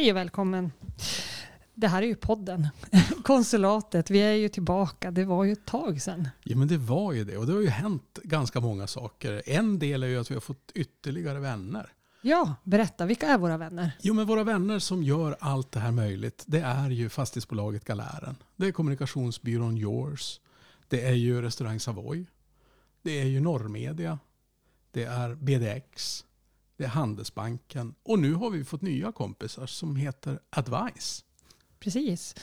Hej och välkommen. Det här är ju podden, konsulatet. Vi är ju tillbaka. Det var ju ett tag sedan. Ja men det var ju det och det har ju hänt ganska många saker. En del är ju att vi har fått ytterligare vänner. Ja, berätta. Vilka är våra vänner? Jo men våra vänner som gör allt det här möjligt. Det är ju fastighetsbolaget Galären. Det är kommunikationsbyrån Yours. Det är ju restaurang Savoy. Det är ju Norrmedia. Det är BDX. Det är Handelsbanken. Och nu har vi fått nya kompisar som heter Advice. Precis.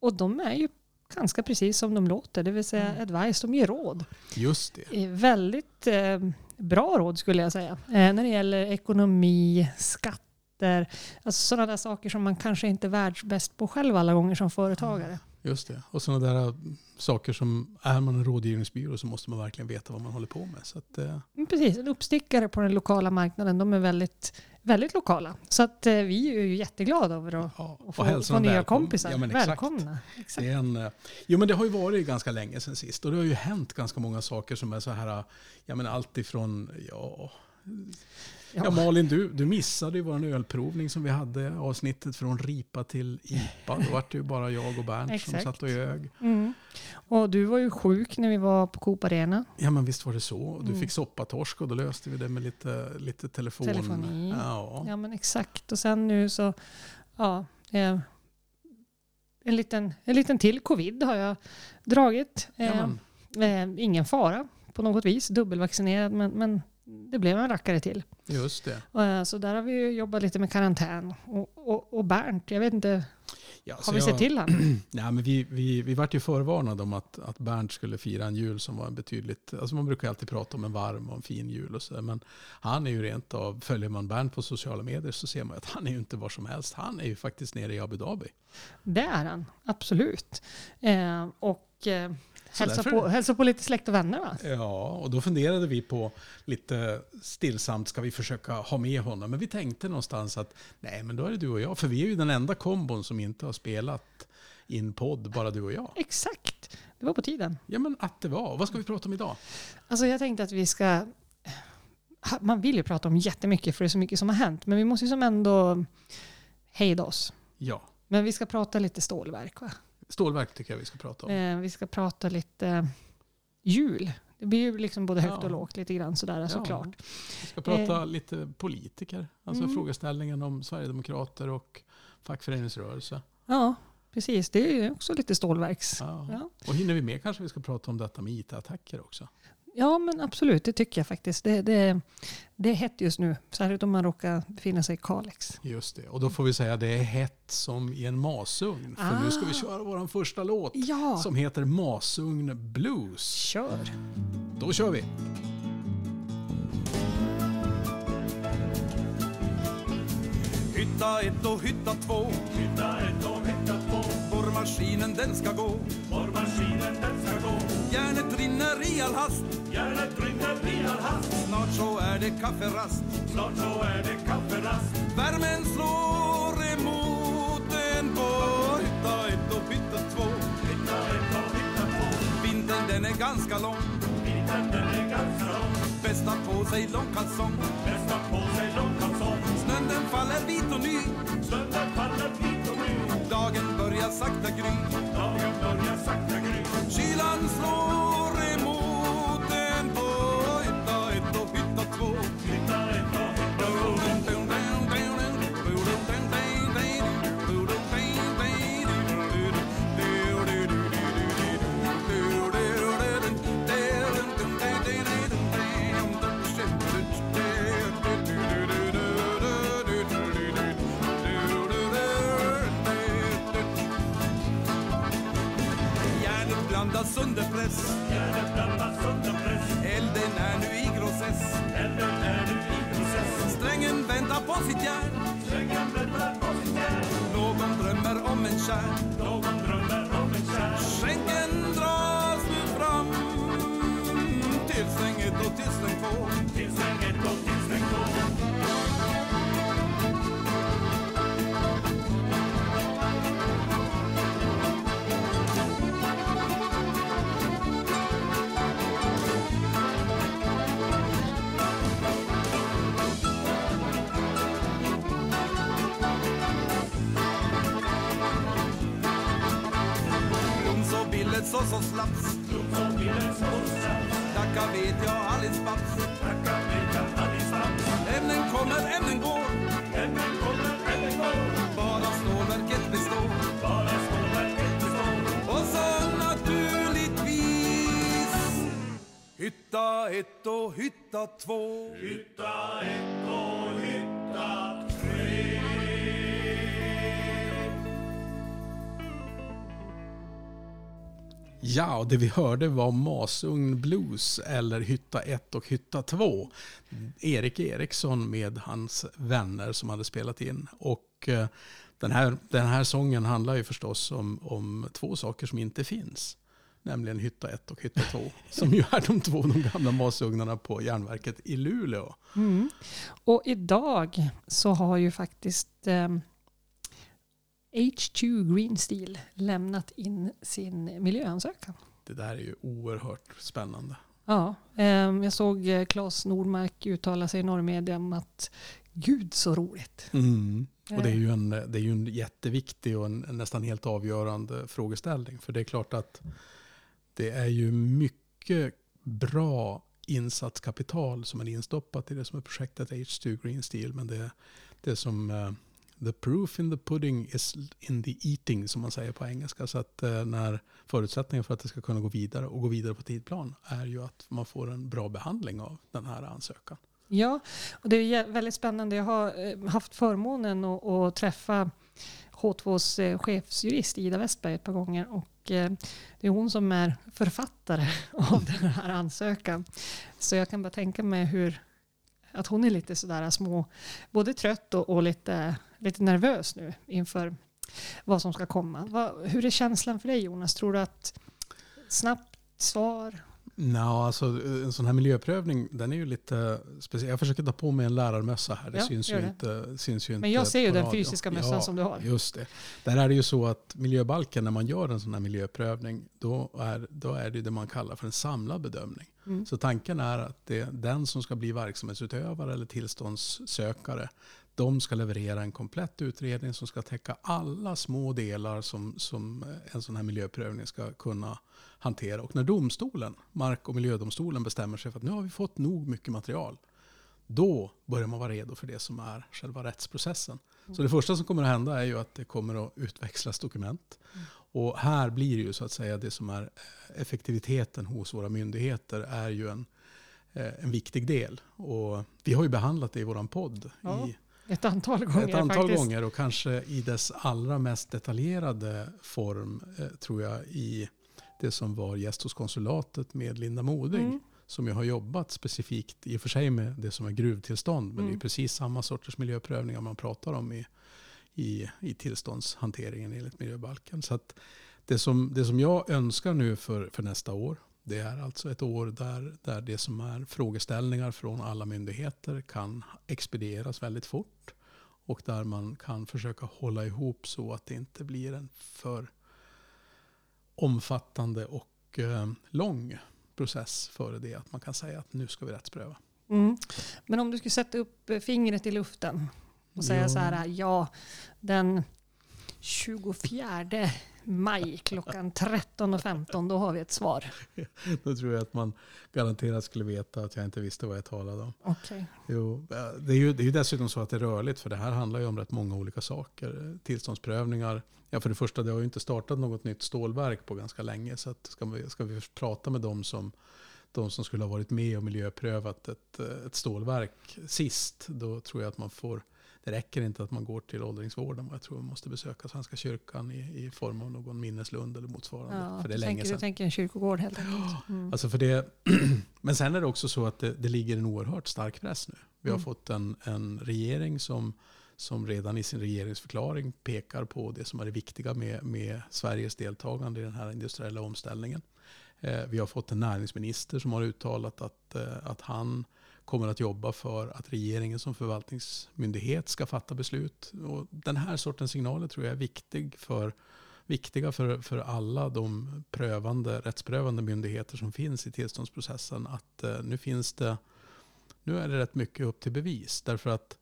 Och de är ju ganska precis som de låter, det vill säga Mm. advice. De ger råd. Just det. Eh, Väldigt eh, bra råd skulle jag säga. Eh, när det gäller ekonomi, skatter, alltså sådana där saker som man kanske inte är världsbäst på själv alla gånger som företagare. Just det. Och sådana där äh, saker som, är man en rådgivningsbyrå så måste man verkligen veta vad man håller på med. Så att, eh, Precis, en uppstickare på den lokala marknaden. De är väldigt, väldigt lokala. Så att eh, vi är ju jätteglada över att, ja, att få, få nya välkomna. kompisar. Ja, exakt. Välkomna. Exakt. Det är en, jo men det har ju varit ganska länge sedan sist och det har ju hänt ganska många saker som är så här, eh, ja men allt ifrån, ja, ja. Malin du, du missade ju vår ölprovning som vi hade, avsnittet från RIPA till IPA. Då var det ju bara jag och Bernt som satt och ljög. Mm. Och du var ju sjuk när vi var på Coop Arena. Ja men visst var det så. Du Mm. fick soppatorsk och då löste vi det med lite, lite telefon. Telefoni. Ja. Ja men exakt. Och sen nu så, ja. Eh, en, liten, en liten till covid har jag dragit. Eh, eh, ingen fara på något vis. Dubbelvaccinerad men, men det blev en rackare till. just det. Eh, Så där har vi jobbat lite med karantän. Och, och, och Bernt, jag vet inte, Ja, har vi jag- sett till han? Nej, men vi, vi, vi vart ju förvarnade om att, att Bernt skulle fira en jul som var en betydligt, alltså man brukar alltid prata om en varm och en fin jul och så, men han är ju rent av, följer man Bernt på sociala medier så ser man att han är ju inte var som helst. Han är ju faktiskt nere i Abu Dhabi. Det är han, absolut. Eh, och eh, hälsa, därför- på, hälsa på lite släkt och vänner va? Ja, och då funderade vi på lite stillsamt, ska vi försöka ha med honom? Men vi tänkte någonstans att nej, men då är det du och jag, för vi är ju den enda kombon som inte har spelat in podd, bara du och jag. Exakt, det var på tiden. Ja, men att det var. Vad ska vi prata om idag? Alltså jag tänkte att vi ska... Man vill ju prata om jättemycket för det är så mycket som har hänt. Men vi måste ju som ändå hejda oss. Ja, Men vi ska prata lite stålverk va? Stålverk tycker jag vi ska prata om. Eh, vi ska prata lite jul. Det blir ju liksom både högt Ja. och lågt lite grann sådär såklart. Vi ska prata lite politiker. Alltså Mm. frågeställningen om Sverigedemokrater och fackföreningsrörelse. Ja, precis. Det är ju också lite stålverks. Ja. Ja. Och hinner vi med kanske vi ska prata om detta med IT-attacker också. Ja, men absolut. Det tycker jag faktiskt. Det, det, det är hett just nu. Särskilt om man råkar befinna sig i Kalix. Just det. Och då får vi säga att det är hett som i en masugn. För nu ska vi Ah. köra vår första låt Ja, som heter Masugn Blues. kör. Då kör vi! Hytta ett och hytta två Hytta ett och Borrmaskinen den ska gå. Borrmaskinen den ska gå. Järnet rinner i all hast. Järnet rinner i all hast, Snart så är det kafferast. Snart så är det kafferast. Värmen slår emot en på Hytta ett och hytta två. Hytta ett och hytta två, Vintern den är ganska lång. Vintern den är ganska lång. Bästa på sig långkalsong Bästa på sig långkalsong. Snön den faller vit och ny. Stunden faller hit sakta gry Dagen börjar sakta gry. Kylan slår Järnet under press under press. Elden är nu i grossess Elden är nu i. Strängen väntar på sitt järn Strängen väntar på sitt järn. Någon drömmer om en kärn Någon drömmer om en. Skänken dras nu fram Till stänget och till den två och ett och hytta två Hytta ett och hytta tre. Ja, och det vi hörde var Masugn Blues eller Hytta 1 och Hytta 2. Erik Eriksson med hans vänner som hade spelat in. Och eh, den här, den här sången handlar ju förstås om, om två saker som inte finns. Nämligen Hytta 1 och Hytta 2. Som ju är de två de gamla masugnarna på järnverket i Luleå. Mm. Och idag så har ju faktiskt ehm, H2 Green Steel lämnat in sin miljöansökan. Det där är ju oerhört spännande. Ja, ehm, jag såg eh, Claes Nordmark uttala sig i norrmedia om att gud så roligt. Mm. Och det är, ju en, det är ju en jätteviktig och en, en nästan helt avgörande frågeställning. För det är klart att det är ju mycket bra insatskapital som är instoppat i det som är projektet H2 Green Steel. Men det, det som eh, the proof in the pudding is in the eating som man säger på engelska. Så att eh, när förutsättningen för att det ska kunna gå vidare och gå vidare på tidplan är ju att man får en bra behandling av den här ansökan. Ja, och det är väldigt spännande. Jag har eh, haft förmånen att, att träffa H2s chefsjurist Ida Westberg ett par gånger och och eh, det är hon som är författare av den här ansökan. Så jag kan bara tänka mig hur att hon är lite sådär små, både trött och, och lite, lite nervös nu inför vad som ska komma. Hur är känslan för dig Jonas? Tror du att snabbt svar? Nå, alltså, en sån här miljöprövning den är ju lite speciell. Jag försöker ta på mig en lärarmössa här. Det Ja, syns, ju det. inte, syns ju inte Men jag ser ju den radio. fysiska mössan som du har. Just det. Där är det ju så att miljöbalken, när man gör en sån här miljöprövning, då är, då är det det man kallar för en samlad bedömning. Mm. Så tanken är att det, den som ska bli verksamhetsutövare eller tillståndssökare, de ska leverera en komplett utredning som ska täcka alla små delar som, som en sån här miljöprövning ska kunna hantera. Och när domstolen, mark och miljödomstolen bestämmer sig för att nu har vi fått nog mycket material, då börjar man vara redo för det som är själva rättsprocessen. Så det första som kommer att hända är ju att det kommer att utväxlas dokument. Och här blir det ju så att säga det som är effektiviteten hos våra myndigheter är ju en, eh, en viktig del. Och vi har ju behandlat det i våran podd Ja, i Ett antal gånger ett antal faktiskt. gånger och kanske i dess allra mest detaljerade form eh, tror jag i det som var gäst hos konsulatet med Linda Moding. Mm. Som ju har jobbat specifikt i och för sig med det som är gruvtillstånd. Men det är Mm. precis samma sorters miljöprövningar man pratar om i, i, i tillståndshanteringen enligt miljöbalken. Så att det, som, det som jag önskar nu för, för nästa år det är alltså ett år där, där det som är frågeställningar från alla myndigheter kan expedieras väldigt fort. Och där man kan försöka hålla ihop så att det inte blir en för omfattande och eh, lång process före det att man kan säga att nu ska vi rättspröva. Mm. Men om du skulle sätta upp fingret i luften och säga Ja. så här, ja, den 24 maj klockan 13.15, då har vi ett svar. Då tror jag att man garanterat skulle veta att jag inte visste vad jag talade om. Okej. Jo, eh, det, är ju, det är ju dessutom så att det är rörligt för det här handlar ju om rätt många olika saker. Tillståndsprövningar. Ja, för det första, det har ju inte startat något nytt stålverk på ganska länge. Så att ska, vi, ska vi prata med dem som, de som skulle ha varit med och miljöprövat ett, eh, ett stålverk sist, då tror jag att man får det räcker inte att man går till åldringsvården. Jag tror man måste besöka Svenska kyrkan i, i form av någon minneslund eller motsvarande. Ja, för det är länge tänker, sedan. du tänker en kyrkogård helt enkelt. Mm. Alltså för det, men sen är det också så att det, det ligger en oerhört stark press nu. Vi har Mm. fått en, en regering som, som redan i sin regeringsförklaring pekar på det som är det viktiga med, med Sveriges deltagande i den här industriella omställningen. Eh, vi har fått en näringsminister som har uttalat att, eh, att han kommer att jobba för att regeringen som förvaltningsmyndighet ska fatta beslut. Och den här sortens signaler tror jag är viktig för, viktiga för, för alla de prövande, rättsprövande myndigheter som finns i tillståndsprocessen. Att eh, nu finns det, nu är det rätt mycket upp till bevis. Därför att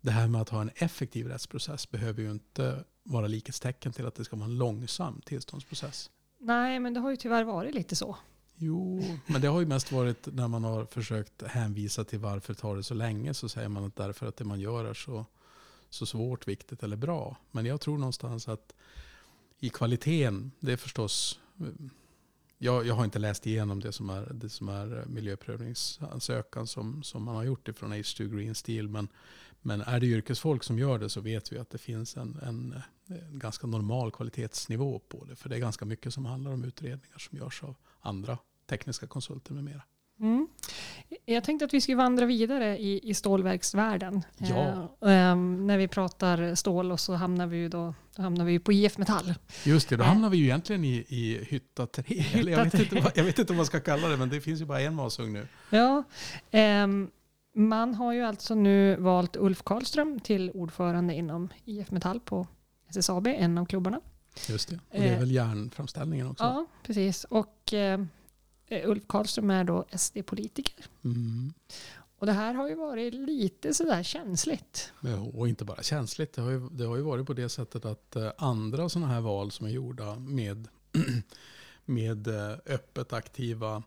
det här med att ha en effektiv rättsprocess behöver ju inte vara likhetstecken till att det ska vara en långsam tillståndsprocess. Nej, men det har ju tyvärr varit lite så. Jo, men det har ju mest varit när man har försökt hänvisa till varför tar det så länge så säger man att därför att det man gör är så, så svårt, viktigt eller bra. Men jag tror någonstans att i kvaliteten, det är förstås jag, jag har inte läst igenom det som är, det som är miljöprövningsansökan som, som man har gjort ifrån H2 Green Steel. Men, men är det yrkesfolk som gör det så vet vi att det finns en, en, en ganska normal kvalitetsnivå på det. För det är ganska mycket som handlar om utredningar som görs av andra tekniska konsulter med mera. Mm. Jag tänkte att vi skulle vandra vidare i, i stålverksvärlden. Ja. Eh, ehm, när vi pratar stål och så hamnar vi ju då, då hamnar vi på IF Metall. Just det, då Eh. hamnar vi ju egentligen i, i hytta 3. Eller jag, vet inte, vad- jag vet inte vad man ska kalla det, men det finns ju bara en masugn nu. Ja, ehm, man har ju alltså nu valt Ulf Karlström till ordförande inom IF Metall på SSAB, en av klubbarna. Just det. Och det är Eh. väl järnframställningen också? Ja, precis. Och eh, Ulf Karlström är då SD-politiker. Mm. Och det här har ju varit lite sådär känsligt. Och inte bara känsligt. Det har, ju, det har ju varit på det sättet att eh, andra sådana här val som är gjorda med, med eh, öppet aktiva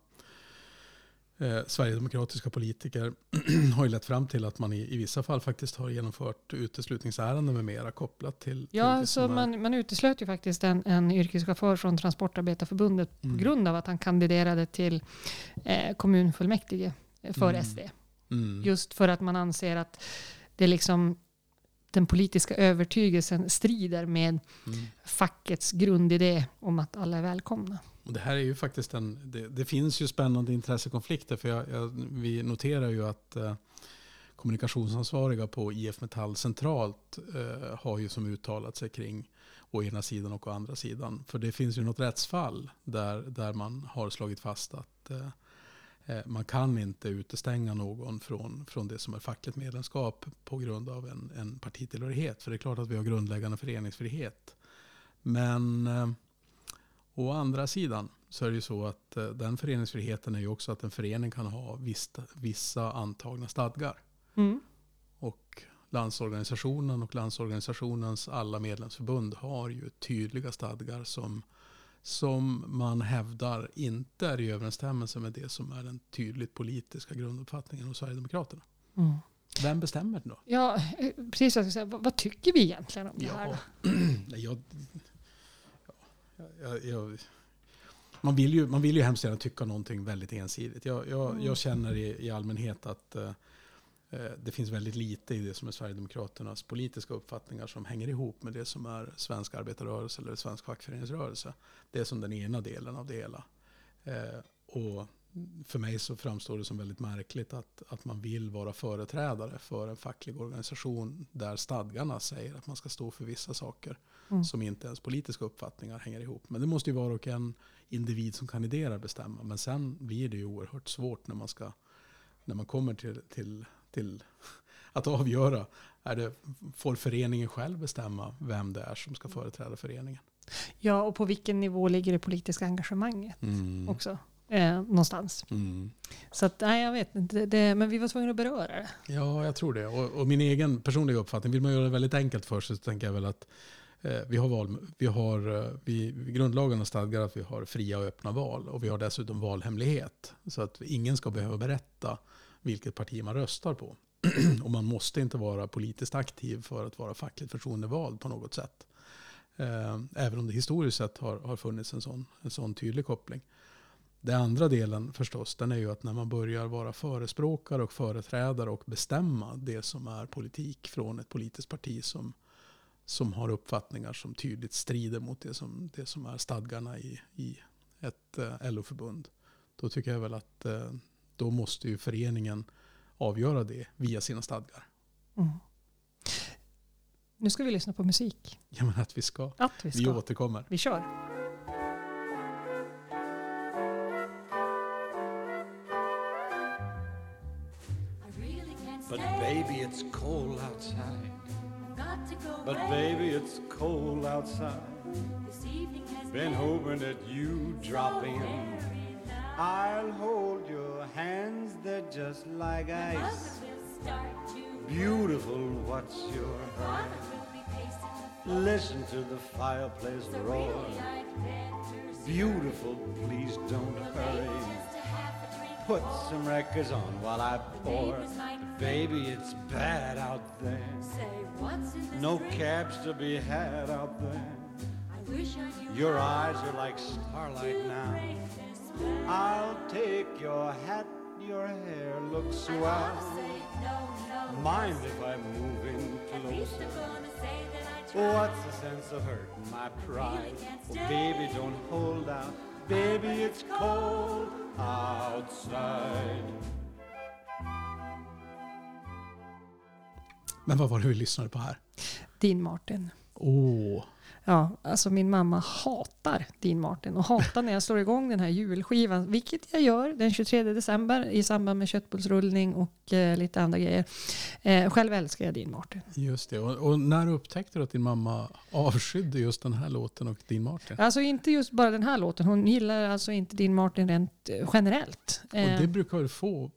eh, sverigedemokratiska politiker har ju lett fram till att man i, i vissa fall faktiskt har genomfört uteslutningsärenden med mera kopplat till, till Ja, det så man, man uteslöt ju faktiskt en, en yrkeschaufför från Transportarbetarförbundet Mm. på grund av att han kandiderade till eh, kommunfullmäktige för Mm. SD. Mm. Just för att man anser att det liksom den politiska övertygelsen strider med Mm. fackets grundidé om att alla är välkomna. Det här är ju faktiskt en, det, det finns ju spännande intressekonflikter för jag, jag, vi noterar ju att eh, kommunikationsansvariga på IF Metall centralt eh, har ju som uttalat sig kring å ena sidan och å andra sidan. För det finns ju något rättsfall där, där man har slagit fast att eh, man kan inte utestänga någon från, från det som är fackligt medlemskap på grund av en, en partitillhörighet. För det är klart att vi har grundläggande föreningsfrihet. Men eh, Å andra sidan så är det ju så att eh, den föreningsfriheten är ju också att en förening kan ha vissa, vissa antagna stadgar. Mm. Och Landsorganisationen och Landsorganisationens alla medlemsförbund har ju tydliga stadgar som, som man hävdar inte är i överensstämmelse med det som är den tydligt politiska grunduppfattningen hos Sverigedemokraterna. Mm. Vem bestämmer det då? Ja, eh, precis. Jag ska säga, vad, vad tycker vi egentligen om det här? Ja, då? nej, jag, ja, jag, jag, man, vill ju, man vill ju hemskt gärna tycka någonting väldigt ensidigt. Jag, jag, Mm. jag känner i, i allmänhet att eh, det finns väldigt lite i det som är Sverigedemokraternas politiska uppfattningar som hänger ihop med det som är svensk arbetarrörelse eller svensk fackföreningsrörelse. Det är som den ena delen av det hela. Eh, och för mig så framstår det som väldigt märkligt att, att man vill vara företrädare för en facklig organisation där stadgarna säger att man ska stå för vissa saker Mm. som inte ens politiska uppfattningar hänger ihop. Men det måste ju var och en individ som kandiderar bestämma. Men sen blir det ju oerhört svårt när man, ska, när man kommer till, till, till att avgöra. Är det, får föreningen själv bestämma vem det är som ska företräda föreningen? Ja, och på vilken nivå ligger det politiska engagemanget också? Eh, någonstans. Mm. Så att, nej, jag vet inte. Det, men vi var tvungna att beröra det. Ja, jag tror det. Och, och min egen personliga uppfattning, vill man göra det väldigt enkelt för sig så tänker jag väl att eh, vi har val, vi har, eh, vi, grundlagen stadgar att vi har fria och öppna val och vi har dessutom valhemlighet. Så att ingen ska behöva berätta vilket parti man röstar på. och man måste inte vara politiskt aktiv för att vara fackligt förtroendevald på något sätt. Eh, även om det historiskt sett har, har funnits en sån, en sån tydlig koppling. Den andra delen förstås, den är ju att när man börjar vara förespråkare och företrädare och bestämma det som är politik från ett politiskt parti som, som har uppfattningar som tydligt strider mot det som, det som är stadgarna i, i ett eh, LO-förbund. Då tycker jag väl att eh, då måste ju föreningen avgöra det via sina stadgar. Mm. Nu ska vi lyssna på musik. Jag menar att vi ska. Att vi Vi ska. återkommer. Vi kör. But baby, it's cold outside. But But baby, it's cold outside. Been hoping that you drop in. I'll hold your hands, they're just like ice. Beautiful, what's your hurry? Listen to the fireplace roar. beautiful, please don't hurry. Put some records on while I pour. Baby, it's bad out there. No cabs to be had out there. Your eyes are like starlight now. I'll take your hat, your hair looks swell. Mind if I move in closer? What's the sense of hurting my pride? Oh, baby, don't hold out. Baby, it's cold outside. Men vad var det vi lyssnade på här? Dean Martin. Åh, Ja, alltså min mamma hatar Dean Martin och hatar när jag slår igång den här julskivan, vilket jag gör den 23 december i samband med köttbullsrullning och eh, lite andra grejer. Eh, själv älskar jag Dean Martin. just det. Och, och när upptäckte du att din mamma avskydde just den här låten och din Martin? Alltså inte just bara den här låten, hon gillar alltså inte Dean Martin rent eh, generellt. Och Eh, det brukar väl få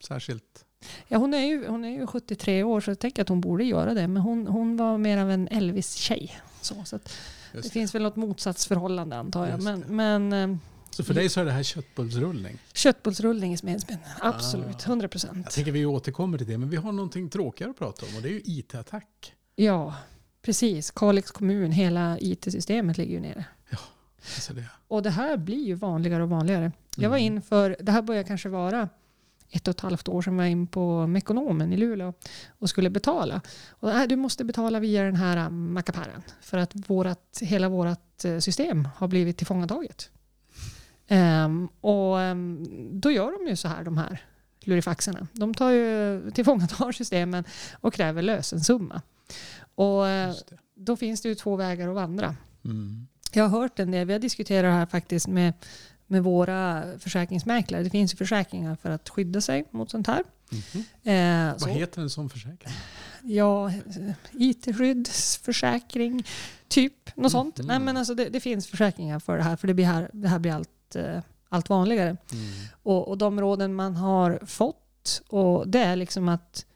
särskilt... ja, hon, är ju, hon är ju 73 år så jag tänker att hon borde göra det, men hon, hon var mer av en Elvis-tjej. Så, så det det. finns väl något motsatsförhållande antar jag. Men, men eh, Så för dig så är det här köttbullsrullning? köttbullsrullning i Smedsbyn, absolut, Ah. 100 Jag procent. tänker vi återkommer till det, men vi har någonting tråkigare att prata om och det är ju IT-attack. Ja, precis. Kalix kommun, hela IT-systemet ligger ju nere. Alltså det. Och det här blir ju vanligare och vanligare. Jag var Mm. in för, det här börjar kanske vara ett och ett halvt år sedan var jag in på Mekonomen i Luleå och skulle betala. Och, äh, du måste betala via den här äh, mackapären för att vårat, hela vårt system har blivit tillfångataget. Ehm, och ehm, då gör de ju så här, de här lurifaxarna. De tar ju tillfångatar systemen och kräver lösensumma. Och det. då finns det ju två vägar att vandra. Mm. Jag har hört en del. Vi har diskuterat det här faktiskt med, med våra försäkringsmäklare. Det finns ju försäkringar för att skydda sig mot sånt här. Mhm. Eh, Vad så, heter en sån försäkring? ja, eh, IT-skyddsförsäkring, typ. Något sånt. Mhm. Nej, men alltså det, det finns försäkringar för det här. För det, blir här, det här blir allt, eh, allt vanligare. Mm. Och, och de råden man har fått, och det är liksom att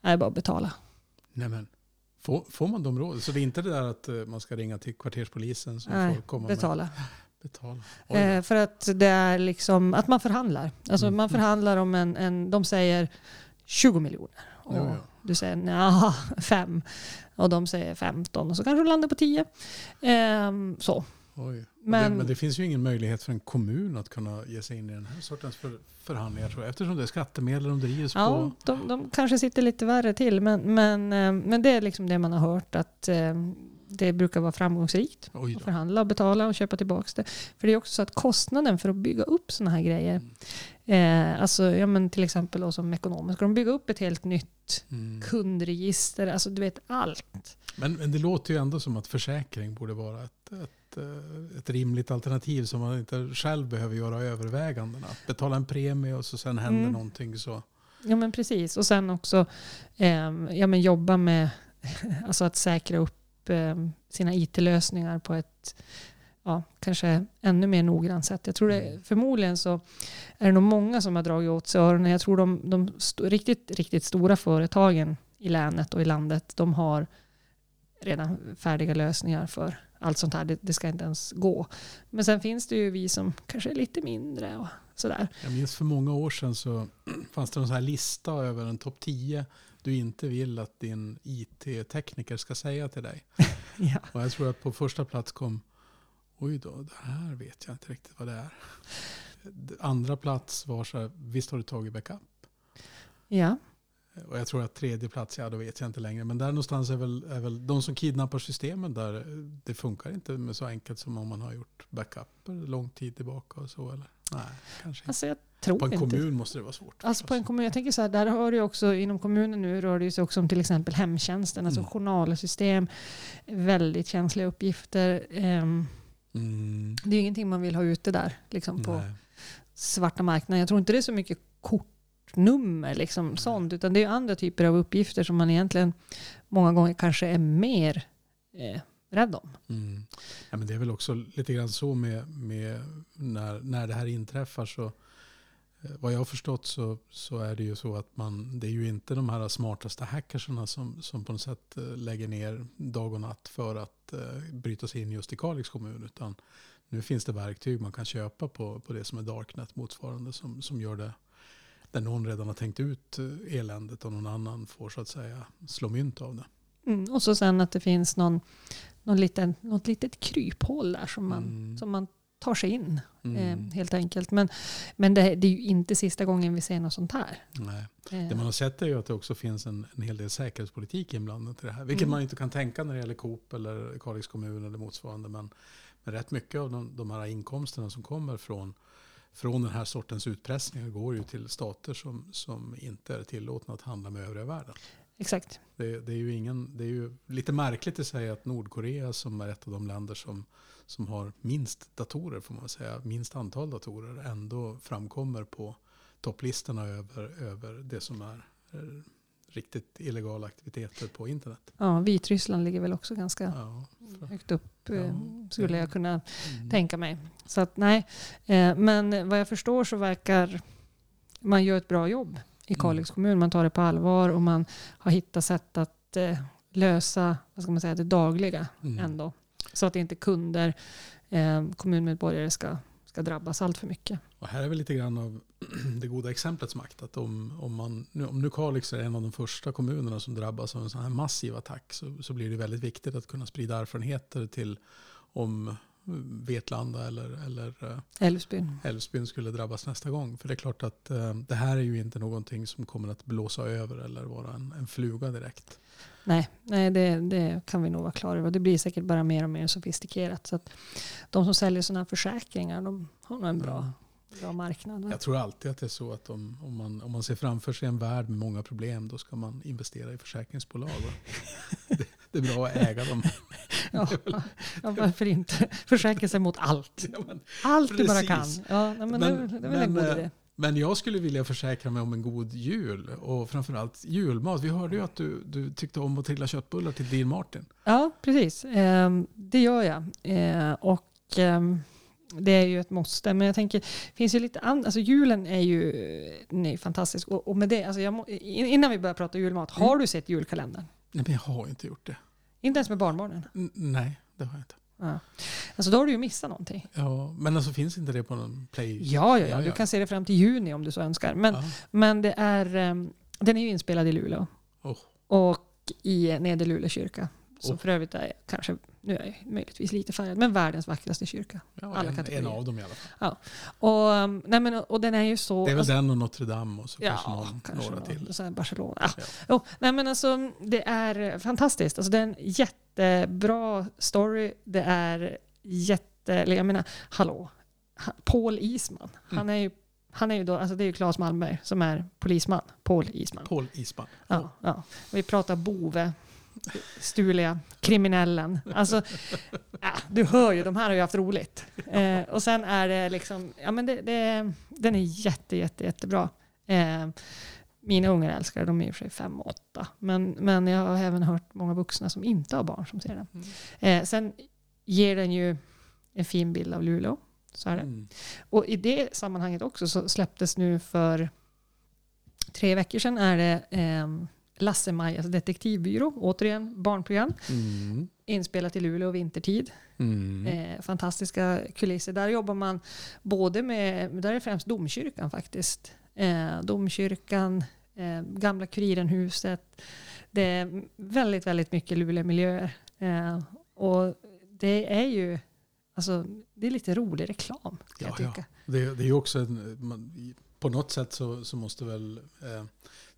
nej, bara betala. Nej, men, får, får man de råden? Så det är inte det där att eh, man ska ringa till kvarterspolisen som Nej, får komma Betala. med betala? Eh, för att det är liksom att man förhandlar. Alltså Mm. man förhandlar om en, en, de säger 20 miljoner. Och Ja, ja. du säger nja, fem. Och de säger 15 och så kanske de landar på 10. Ehm, så. Men, det, men det finns ju ingen möjlighet för en kommun att kunna ge sig in i den här sortens för, förhandlingar tror jag. Eftersom det är skattemedel de drivs Ja, på. de, de kanske sitter lite värre till. Men, men, eh, men det är liksom det man har hört att eh, det brukar vara framgångsrikt. Att förhandla och betala och köpa tillbaka det. För det är också så att kostnaden för att bygga upp sådana här grejer. Mm. Eh, alltså, ja, men till exempel då som ekonomer. Ska de bygga upp ett helt nytt Mm. kundregister, alltså du vet allt. Men, men det låter ju ändå som att försäkring borde vara ett, ett, eh, ett rimligt alternativ som man inte själv behöver göra övervägandena. Betala en premie och så sen händer Mm. någonting så. Ja men precis. Och sen också eh, ja, men jobba med alltså att säkra upp sina IT-lösningar på ett ja, kanske ännu mer noggrant sätt. Jag tror det, Mm. förmodligen så är det nog många som har dragit åt sig öronen. Jag tror de, de sto, riktigt, riktigt stora företagen i länet och i landet, de har redan färdiga lösningar för allt sånt här. Det, det ska inte ens gå. Men sen finns det ju vi som kanske är lite mindre och sådär. Jag minns för många år sedan så fanns det någon sån här lista över en topp 10 du inte vill att din IT-tekniker ska säga till dig. Ja. Och jag tror att på första plats kom, oj då, det här vet jag inte riktigt vad det är. Andra plats var så här, visst har du tagit backup? ja. Och jag tror att tredje plats, ja då vet jag inte längre. Men där någonstans är väl, är väl de som kidnappar systemen där, det funkar inte med så enkelt som om man har gjort backuper lång tid tillbaka och så eller? Nej, kanske. Alltså jag tror På en inte. kommun måste det vara svårt. Alltså på en förstås. kommun, jag tänker så här, där har det också inom kommunen nu rör det sig också om till exempel hemtjänsten, alltså Mm. journalsystem, väldigt känsliga uppgifter. Ehm, Mm, Det är ju ingenting man vill ha ute där liksom på nej. svarta marknaden. Jag tror inte det är så mycket kortnummer liksom sånt, utan det är andra typer av uppgifter som man egentligen många gånger kanske är mer eh, rädd om. Ja, men det är väl också lite grann så med, med när, när det här inträffar så eh, vad jag har förstått så, så är det ju så att man, det är ju inte de här smartaste hackersarna som, som på något sätt eh, lägger ner dag och natt för att uh, bryta sig in just i Kalix kommun. Utan Nu finns det verktyg man kan köpa på, på det som är Darknet motsvarande som, som gör det där någon redan har tänkt ut eländet och någon annan får så att säga slå mynt av det. Mm, och så sen att det finns någon, någon liten, något litet kryphål där som man, Mm. som man tar sig in. Mm. Eh, helt enkelt. Men, men det, det är ju inte sista gången vi ser något sånt här. Nej. Eh, Det man har sett är ju att det också finns en, en hel del säkerhetspolitik inblandat i det här. Vilket Mm. man inte kan tänka när det gäller Coop eller Kalix kommun eller motsvarande. Men, men rätt mycket av de, de här inkomsterna som kommer från, från den här sortens utpressningar går ju till stater som, som inte är tillåtna att handla med övriga världen. Exakt. Det, det, är ju ingen, det är ju lite märkligt i sig att Nordkorea som är ett av de länder som, som har minst datorer, får man säga, minst antal datorer, ändå framkommer på topplistorna över, över det som är eh, riktigt illegala aktiviteter på internet. Ja, Vitryssland ligger väl också ganska Ja, högt upp. eh, Ja. skulle jag kunna mm. tänka mig. Så att nej. Eh, men vad jag förstår så verkar man göra ett bra jobb i Mm. Kalix kommun. Man tar det på allvar och man har hittat sätt att eh, lösa vad ska man säga, det dagliga Mm. ändå. Så att inte kunder, eh, kommunmedborgare ska, ska drabbas allt för mycket. Och här är väl lite grann av det goda exemplets makt. Att om, om, man, nu, om nu Kalix är en av de första kommunerna som drabbas av en sån här massiv attack så, så blir det väldigt viktigt att kunna sprida erfarenheter till om Vetlanda eller, eller eh, Älvsbyn. Älvsbyn skulle drabbas nästa gång. För det är klart att eh, det här är ju inte någonting som kommer att blåsa över eller vara en, en fluga direkt. Nej, nej det, det kan vi nog vara klara över. Det blir säkert bara mer och mer sofistikerat. Så att de som säljer sådana här försäkringar de har nog en bra, bra marknad. Va? Jag tror alltid att det är så att om, om, man, om man ser framför sig en värld med många problem då ska man investera i försäkringsbolag. det, det är bra att äga dem. Ja, ja, varför inte? Försäkra sig mot allt. Ja, men, Allt du bara kan. Precis. Ja, nej, men, det, Men- det är väl en men, god eh, idé. men jag skulle vilja försäkra mig om en god jul och framförallt julmat. Vi hörde ju att du, du tyckte om att trilla köttbullar till Dean Martin. Ja, precis. Ehm, det gör jag. Ehm, och ehm, det är ju ett måste. Men jag tänker, finns ju lite annat. Alltså julen är ju är ju fantastisk. Och, och med det, alltså jag må, in- innan vi börjar prata julmat, har du sett julkalendern? Nej, men jag har inte gjort det. Inte ens med barnbarnen? N- nej, det har jag inte. Ja. Alltså då har du ju missat någonting. Ja, men alltså finns inte det på någon play? Ja, ja, ja. Du kan se det fram till juni om du så önskar. Men, Ja. men det är, ehm, den är ju inspelad i Luleå. Oh. Och i Nedre Luleå kyrka. Som Oh. för övrigt är kanske, nu är jag möjligtvis lite färgad, men världens vackraste kyrka. Ja, Alla en, en av dem i alla fall. Och, um, nej men, och den är ju så... Det är väl alltså, den och Notre Dame och så ja, kanske någon, kanske några någon, till. Så Barcelona. Ja. Ja. Jo, nej men alltså, det är fantastiskt. Alltså, det är en jättebra story. Det är jätte... Eller jag menar, hallå. Ha- Paul Isman. Han Mm. är ju, han är ju då, alltså det är ju Claes Malmberg som är polisman. Paul Isman. Paul Isman. Ja, ja. Vi pratar bove, stuliga, kriminellen. Alltså, ja, du hör ju, de här har ju haft roligt. Eh, och sen är det liksom, ja men det, det, den är jätte, jätte, jättebra. Eh, mina ungar älskar de är i och för sig fem och åtta. Men, men jag har även hört många vuxna som inte har barn som ser den. Mm. Eh, sen ger den ju en fin bild av Luleå. Så är det. Mm. Och i det sammanhanget också så släpptes nu för tre veckor sedan är det eh, Lasse-Majas detektivbyrå, återigen barnprogram, Mm. inspelat i Luleå vintertid. Mm. Eh, fantastiska kulisser. Där jobbar man både med, där är främst domkyrkan faktiskt. Eh, domkyrkan, eh, gamla Kurirenhuset. Det är väldigt, väldigt mycket Luleå-miljöer. Eh, och det är ju, alltså, det är lite rolig reklam Ja, tycka. Det, det är ju också en, man, på något sätt så, så måste väl eh,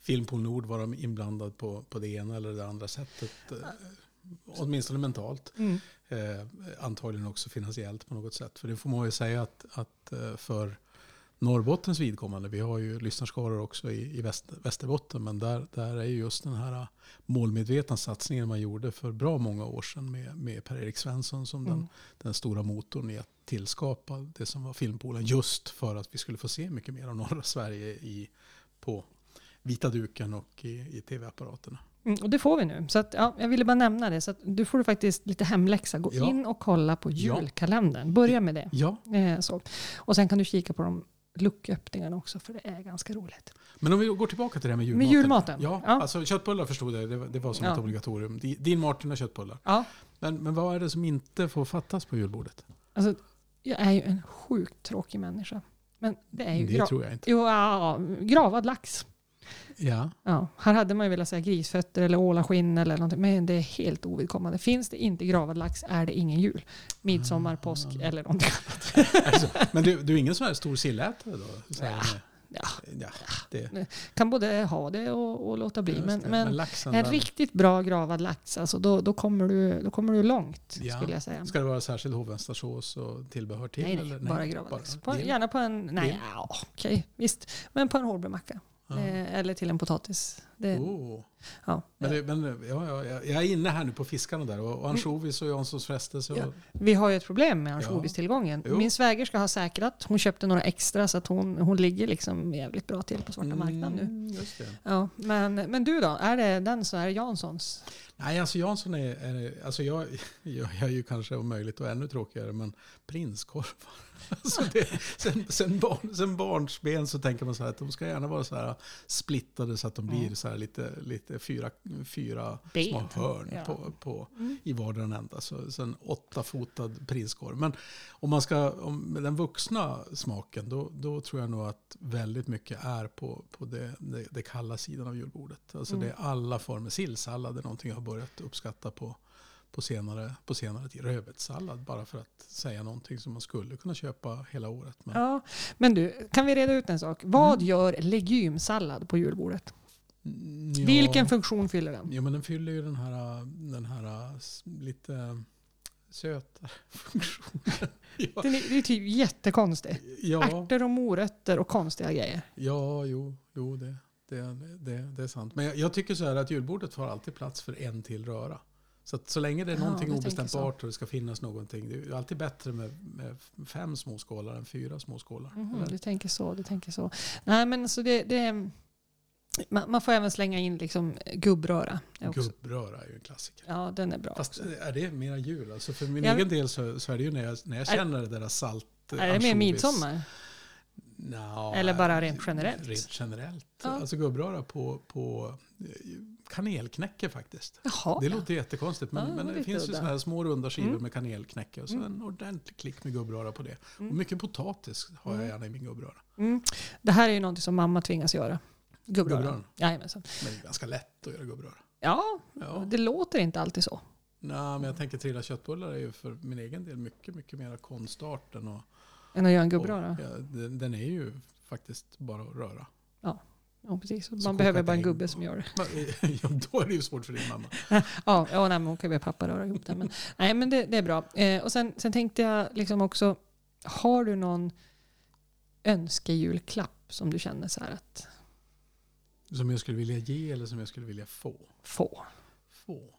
Filmpool Nord vara inblandad på, på det ena eller det andra sättet. Eh, åtminstone mentalt. Mm. Eh, antagligen också finansiellt på något sätt. För det får man ju säga att, att eh, för Norrbottens vidkommande, vi har ju lyssnarskaror också i, i väst, Västerbotten, men där, där är ju just den här målmedvetna satsningen man gjorde för bra många år sedan med, med Per-Erik Svensson som den, Mm. den stora motorn i att tillskapa det som var Filmpoolen. Just för att vi skulle få se mycket mer av norra Sverige i, på vita duken och i, i tv-apparaterna. Mm, och det får vi nu. Så att, ja, jag ville bara nämna det. Så att du får faktiskt lite hemläxa. Gå Ja. in och kolla på julkalendern. Börja med det. Ja, Eh, så. Och sen kan du kika på de lucköppningarna också, för det är ganska roligt. men om vi går tillbaka till det här med julmaten. julmaten? Ja, Ja. alltså köttbullar förstod jag, det det var som Ja. ett obligatorium. Di- Din Martin och köttbullar. Ja, Men, men vad är det som inte får fattas på julbordet? alltså, jag är ju en sjukt tråkig människa. Men det är ju Det tror jag inte. jo, ja, gravad lax. Ja. Ja, här hade man ju velat säga grisfötter eller ålaskinn eller någonting, men det är helt ovidkommande. Finns det inte gravad lax är det ingen jul. Midsommar, påsk eller någonting annat. Alltså, men du, du är ingen sån här stor sillätare då? Så här, Ja. Ja, ja, det, kan både ha det och, och låta bli. Men, men laxen, en riktigt bra gravad lax, alltså, då, då, kommer du, då kommer du långt Ja. skulle jag säga. Ska det vara särskild hovvänstarsås och tillbehör till? Nej, nej, eller? bara gravad lax. På, gärna på en, nej, ja, okej, visst. Men på en hårdbrödmacka. Eh, eller till en potatis. Det, Oh. ja. Men, det, men ja, ja, ja, jag är inne här nu på fiskarna där och, och ansjovis och Janssons frestelse. Och, Ja. Vi har ju ett problem med ansjovistillgången. Jo. Min svägerska har säkrat. Hon köpte några extra så att hon, hon ligger liksom jävligt bra till på svarta marknaden nu. Mm, just det. Ja, men, men du då? Är det den så är det Janssons? Nej, alltså Jansson är, är alltså jag, jag, jag är ju kanske om möjligt och ännu tråkigare, men prinskorvar. Alltså det, sen, sen, barn, sen barnsben så tänker man så här att de ska gärna vara så här splittade så att de blir så här lite, lite fyra, fyra Ben. små hörn Ja. på, på, Mm. i vardera ända. Så, så en åttafotad prinskorv. Men om man ska, om, med den vuxna smaken, då, då tror jag nog att väldigt mycket är på, på det, det, det kalla sidan av julbordet. Alltså Mm. det är alla former. Sillsallad är någonting jag har börjat uppskatta på, på, senare, på senare tid. Rödbetssallad, bara för att säga någonting som man skulle kunna köpa hela året. Men, Ja, men du, kan vi reda ut en sak? Vad Mm. gör legumsallad på julbordet? Mm, ja. Vilken funktion fyller den? Jo, men den fyller ju den här, den här lite söta funktionen. ja, Den är, det är typ jättekonstig. ja, Ärtor och morötter och konstiga grejer. ja, jo, jo det, det, det, det är sant. Men jag, jag tycker så här att julbordet får alltid plats för en till röra. Så så länge det är Ja, någonting tänker obestämbart och det ska finnas någonting. Det är alltid bättre med, med fem små skålar än fyra små skålar. Mhm, Eller? du tänker så, du tänker så. Nej, men så det, det, man, man får även slänga in liksom gubbröra. är också- Gubbröra är ju en klassiker. Ja, den är bra. Fast också. är det mera jul? Alltså för min Ja, egen del så, så är det ju när jag, när jag Är- känner det där salt är det mer midsommar? Nja, Eller bara rent generellt? Rent generellt. Ja. Alltså gubbröra på, på eh, kanelknäcke faktiskt. Jaha. Det låter jättekonstigt men, Ja, men det lite finns ju udda. såna här små runda skivor Mm. med kanelknäcke och så en ordentlig klick med gubbröra på det. Mm. Och mycket potatis har jag Mm. gärna i min gubbröra. Mm. Det här är ju någonting som mamma tvingas göra. Gubbröra. Jajamensan. Men det är ganska lätt att göra gubbröra. Ja, Ja. det låter inte alltid så. Nej, men jag tänker trilla köttbullar är ju för min egen del mycket, mycket mer konstarten. Och, Än att göra en gubbröra. ja, den, är ju faktiskt bara att röra. Ja, precis. Så Man behöver bara en gubbe som gör det. Ja, då är det ju svårt för din mamma. Ja, ja nej, men hon kan ju be pappa röra ihop det. Men, nej, men det, det är bra. Eh, och sen, sen tänkte jag liksom också, har du någon önskejulklapp som du känner så här att Som jag skulle vilja ge eller som jag skulle vilja få. få? Få.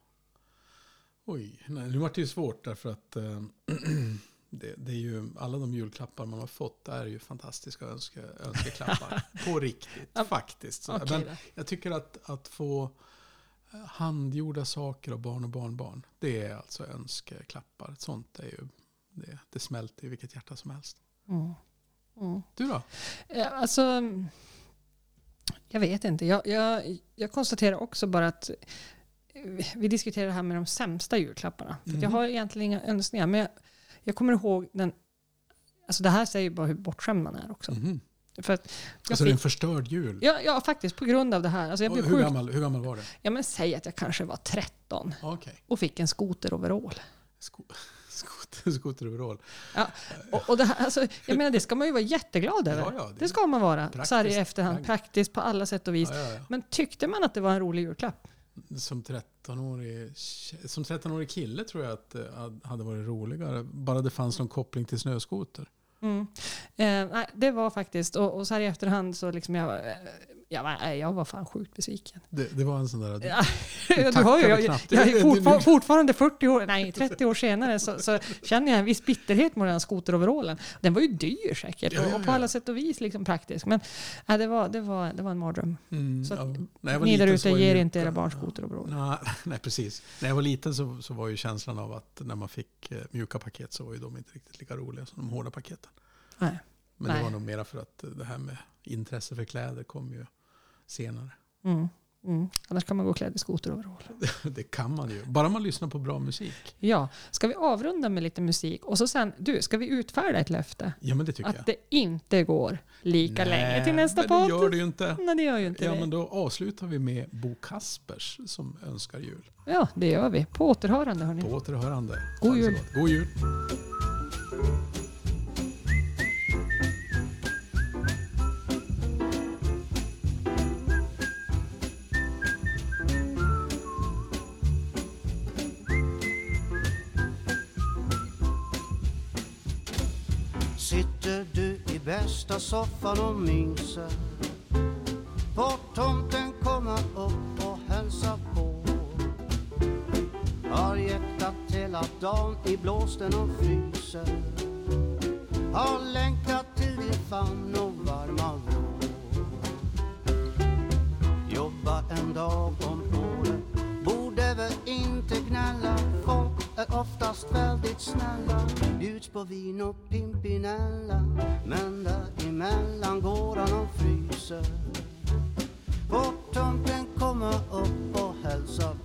Oj, nej, nu vart det ju svårt därför att eh, det, det är ju, alla de julklappar man har fått är ju fantastiska önske, önskeklappar. på riktigt, faktiskt. Så, Okej men jag tycker att, att få eh, handgjorda saker av barn och barnbarn, det är alltså önskeklappar. Sånt är ju, det, det smälter i vilket hjärta som helst. Mm. Mm. Du då? Eh, Alltså, jag vet inte. Jag, jag, jag konstaterar också bara att eh, vi diskuterar det här med de sämsta julklapparna. Att jag har egentligen inga önskningar. Men jag, jag kommer ihåg den... Alltså det här säger ju bara hur bortskämd man är också. Mhm. För att Alltså det är en fick, förstörd jul. ja, ja, faktiskt på grund av det här. Alltså jag blev hur, sjukt... gammal, hur gammal var det? Ja, men säg att jag kanske var 13 Okej. och fick en skoteroverall. Sko- skoter- Skoteroverall. Och, och det här, alltså, jag menar, det ska man ju vara jätteglad över. Ja, ja, det ska man vara. Praktiskt. Så här i efterhand. Praktiskt. På alla sätt och vis. Ja, ja, ja. Men tyckte man att det var en rolig julklapp? Som 13-årig, tje- som 13-årig kille tror jag att det hade varit roligare. Bara det fanns någon koppling till snöskoter. Mm. Eh, det var faktiskt, och, och så här i efterhand så liksom jag, eh, jag, var, nej, jag var fan sjukt besviken. Det, det var en sån där... Ja, du hör ju, jag, jag, är fortfar, fortfarande 40 år, nej 30 år senare så, så känner jag en viss bitterhet mot den här skoteroverallen. Den var ju dyr säkert Ja, ja, och, på alla sätt och vis liksom praktisk. Men nej, det, var, det, var, det var en mardröm. Mm, Så att var Ni där ute ger inte era barn skoteroverall. Nej, nej, precis. När jag var liten så, så var ju känslan av att när man fick eh, mjuka paket så var ju de inte riktigt lika roliga som de hårda paketen. Nej. Men Nej. det var nog mera för att det här med intresse för kläder kom ju senare. Mm. Mm. Annars kan man gå klädd i skoteroverall. Det kan man ju. Bara man lyssnar på bra musik. Ja, ska vi avrunda med lite musik och så sen, du, ska vi utfärda ett löfte? Ja, men det tycker Att jag. det inte går lika länge till nästa men podd? det gör det ju inte. Nej, det gör ju inte Ja, det. men då avslutar vi med Bo Kaspers som önskar jul. Ja, det gör vi. På återhörande hörni. På återhörande. God jul. God jul. Bästa soffan och myser Får tomten komma upp och hälsa på. Har jäktat hela dagen i blåsten och fryser. Har längtat till din famn och varma vrå Jobba en dag om oftast väldigt snälla. Bjuds på vin och pimpinella Men däremellan går han och fryser. Vårtumplingen kommer upp och hälsar